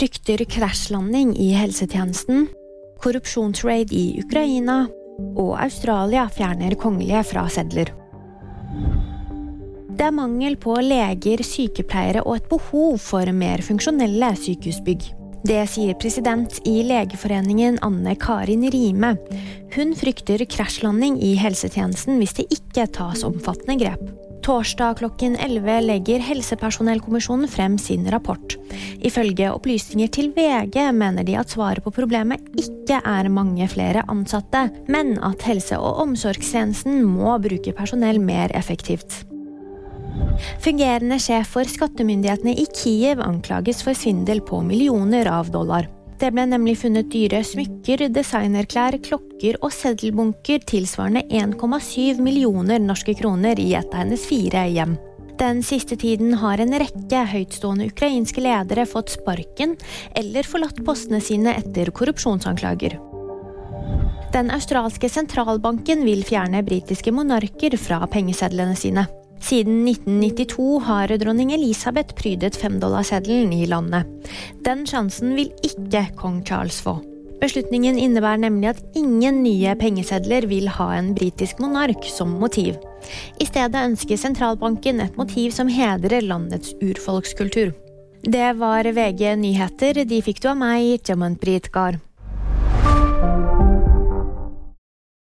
frykter krasjlanding i helsetjenesten, korrupsjonsraid i Ukraina, og Australia fjerner kongelige fra sedler. Det er mangel på leger, sykepleiere og et behov for mer funksjonelle sykehusbygg. Det sier president i Legeforeningen Anne Karin Rime. Hun frykter krasjlanding i helsetjenesten hvis det ikke tas omfattende grep. Torsdag klokken 11 legger Helsepersonellkommisjonen frem sin rapport. Ifølge opplysninger til VG mener de at svaret på problemet ikke er mange flere ansatte, men at helse- og omsorgstjenesten må bruke personell mer effektivt. Fungerende sjef for skattemyndighetene i Kiev anklages for svindel på millioner av dollar. Det ble nemlig funnet dyre smykker, designerklær, klokker og seddelbunker tilsvarende 1,7 millioner norske kroner i et av hennes fire hjem. Den siste tiden har en rekke høytstående ukrainske ledere fått sparken eller forlatt postene sine etter korrupsjonsanklager. Den australske sentralbanken vil fjerne britiske monarker fra pengesedlene sine. Siden 1992 har dronning Elisabeth prydet femdollarseddelen i landet. Den sjansen vil ikke kong Charles få. Beslutningen innebærer nemlig at ingen nye pengesedler vil ha en britisk monark som motiv. I stedet ønsker sentralbanken et motiv som hedrer landets urfolkskultur. Det var VG nyheter. De fikk du av meg, Jamanpreet Gahr.